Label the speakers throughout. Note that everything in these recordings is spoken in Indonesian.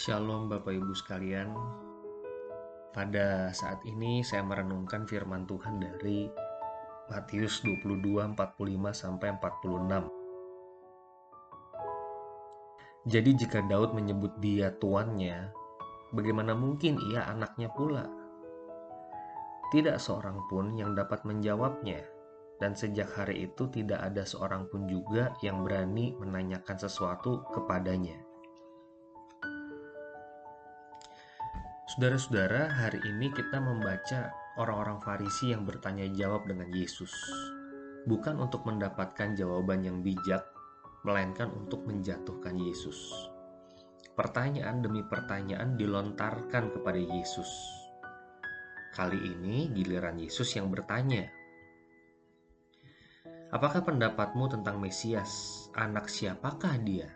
Speaker 1: Shalom Bapak Ibu sekalian. Pada saat ini saya merenungkan firman Tuhan dari Matius 22 45 sampai 46. Jadi jika Daud menyebut dia tuannya, bagaimana mungkin ia anaknya pula? Tidak seorang pun yang dapat menjawabnya, dan sejak hari itu tidak ada seorang pun juga yang berani menanyakan sesuatu kepadanya. Saudara-saudara, hari ini kita membaca orang-orang Farisi yang bertanya jawab dengan Yesus, bukan untuk mendapatkan jawaban yang bijak, melainkan untuk menjatuhkan Yesus. Pertanyaan demi pertanyaan dilontarkan kepada Yesus. Kali ini giliran Yesus yang bertanya, "Apakah pendapatmu tentang Mesias? Anak siapakah dia?"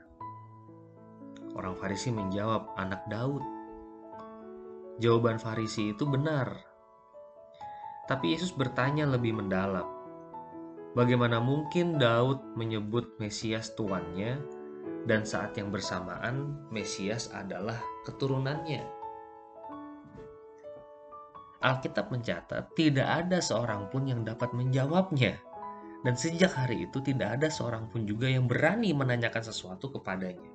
Speaker 1: Orang Farisi menjawab, "Anak Daud." Jawaban Farisi itu benar. Tapi Yesus bertanya lebih mendalam. Bagaimana mungkin Daud menyebut Mesias tuannya dan saat yang bersamaan Mesias adalah keturunannya? Alkitab mencatat tidak ada seorang pun yang dapat menjawabnya. Dan sejak hari itu tidak ada seorang pun juga yang berani menanyakan sesuatu kepadanya.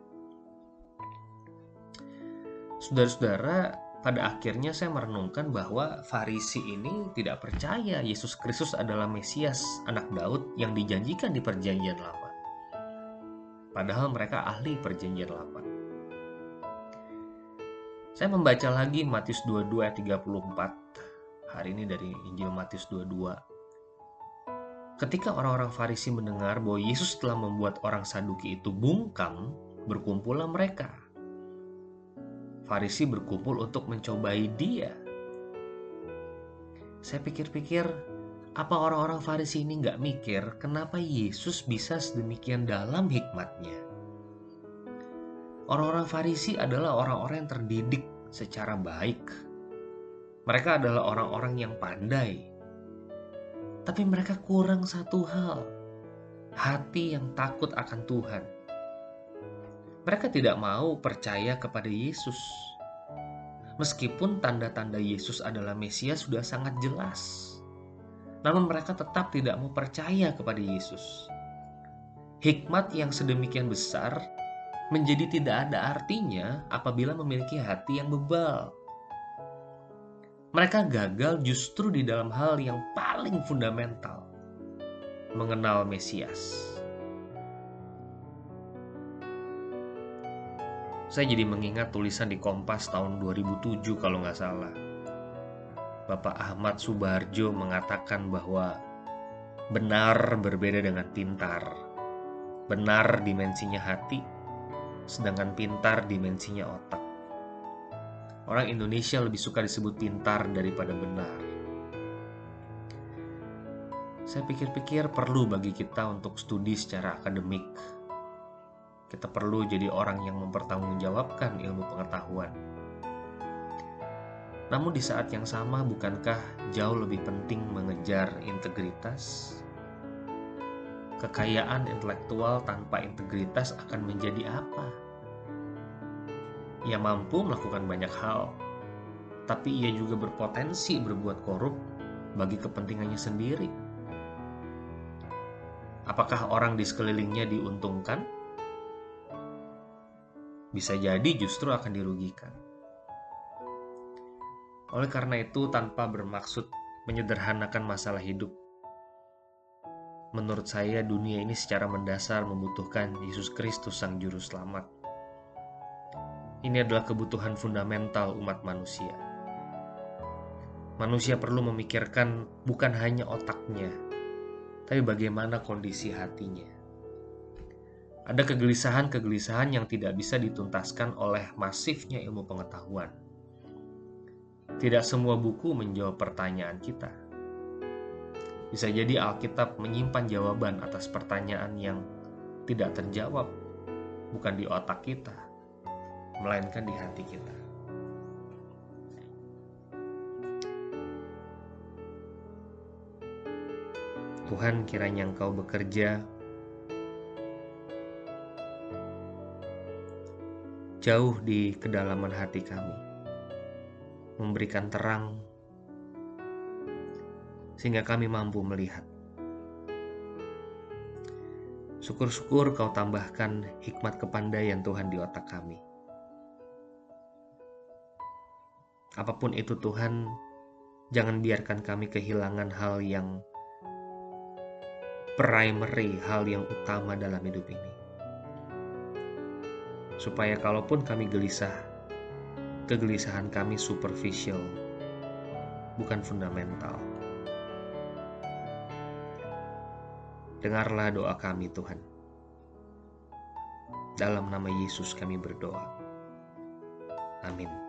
Speaker 1: Saudara-saudara, pada akhirnya saya merenungkan bahwa Farisi ini tidak percaya Yesus Kristus adalah Mesias, anak Daud yang dijanjikan di Perjanjian Lama. Padahal mereka ahli Perjanjian Lama. Saya membaca lagi Matius 22 ayat 34. Hari ini dari Injil Matius 22. Ketika orang-orang Farisi mendengar bahwa Yesus telah membuat orang Saduki itu bungkam, berkumpullah mereka Farisi berkumpul untuk mencobai dia. Saya pikir-pikir, apa orang-orang Farisi ini nggak mikir kenapa Yesus bisa sedemikian dalam hikmatnya? Orang-orang Farisi adalah orang-orang yang terdidik secara baik. Mereka adalah orang-orang yang pandai. Tapi mereka kurang satu hal, hati yang takut akan Tuhan mereka tidak mau percaya kepada Yesus. Meskipun tanda-tanda Yesus adalah Mesias sudah sangat jelas, namun mereka tetap tidak mau percaya kepada Yesus. Hikmat yang sedemikian besar menjadi tidak ada artinya apabila memiliki hati yang bebal. Mereka gagal justru di dalam hal yang paling fundamental, mengenal Mesias. Saya jadi mengingat tulisan di Kompas tahun 2007 kalau nggak salah. Bapak Ahmad Subarjo mengatakan bahwa benar berbeda dengan pintar. Benar dimensinya hati, sedangkan pintar dimensinya otak. Orang Indonesia lebih suka disebut pintar daripada benar. Saya pikir-pikir perlu bagi kita untuk studi secara akademik kita perlu jadi orang yang mempertanggungjawabkan ilmu pengetahuan. Namun di saat yang sama bukankah jauh lebih penting mengejar integritas? Kekayaan intelektual tanpa integritas akan menjadi apa? Ia mampu melakukan banyak hal, tapi ia juga berpotensi berbuat korup bagi kepentingannya sendiri. Apakah orang di sekelilingnya diuntungkan? Bisa jadi justru akan dirugikan. Oleh karena itu, tanpa bermaksud menyederhanakan masalah hidup, menurut saya dunia ini secara mendasar membutuhkan Yesus Kristus Sang Juru Selamat. Ini adalah kebutuhan fundamental umat manusia. Manusia perlu memikirkan bukan hanya otaknya, tapi bagaimana kondisi hatinya. Ada kegelisahan-kegelisahan yang tidak bisa dituntaskan oleh masifnya ilmu pengetahuan. Tidak semua buku menjawab pertanyaan kita. Bisa jadi Alkitab menyimpan jawaban atas pertanyaan yang tidak terjawab, bukan di otak kita, melainkan di hati kita. Tuhan kiranya Engkau bekerja jauh di kedalaman hati kami, memberikan terang sehingga kami mampu melihat. Syukur-syukur kau tambahkan hikmat kepandaian Tuhan di otak kami. Apa pun itu Tuhan, jangan biarkan kami kehilangan hal yang primary, hal yang utama dalam hidup ini. Supaya kalaupun kami gelisah, kegelisahan kami superficial, bukan fundamental. Dengarlah doa kami Tuhan. Dalam nama Yesus kami berdoa. Amin.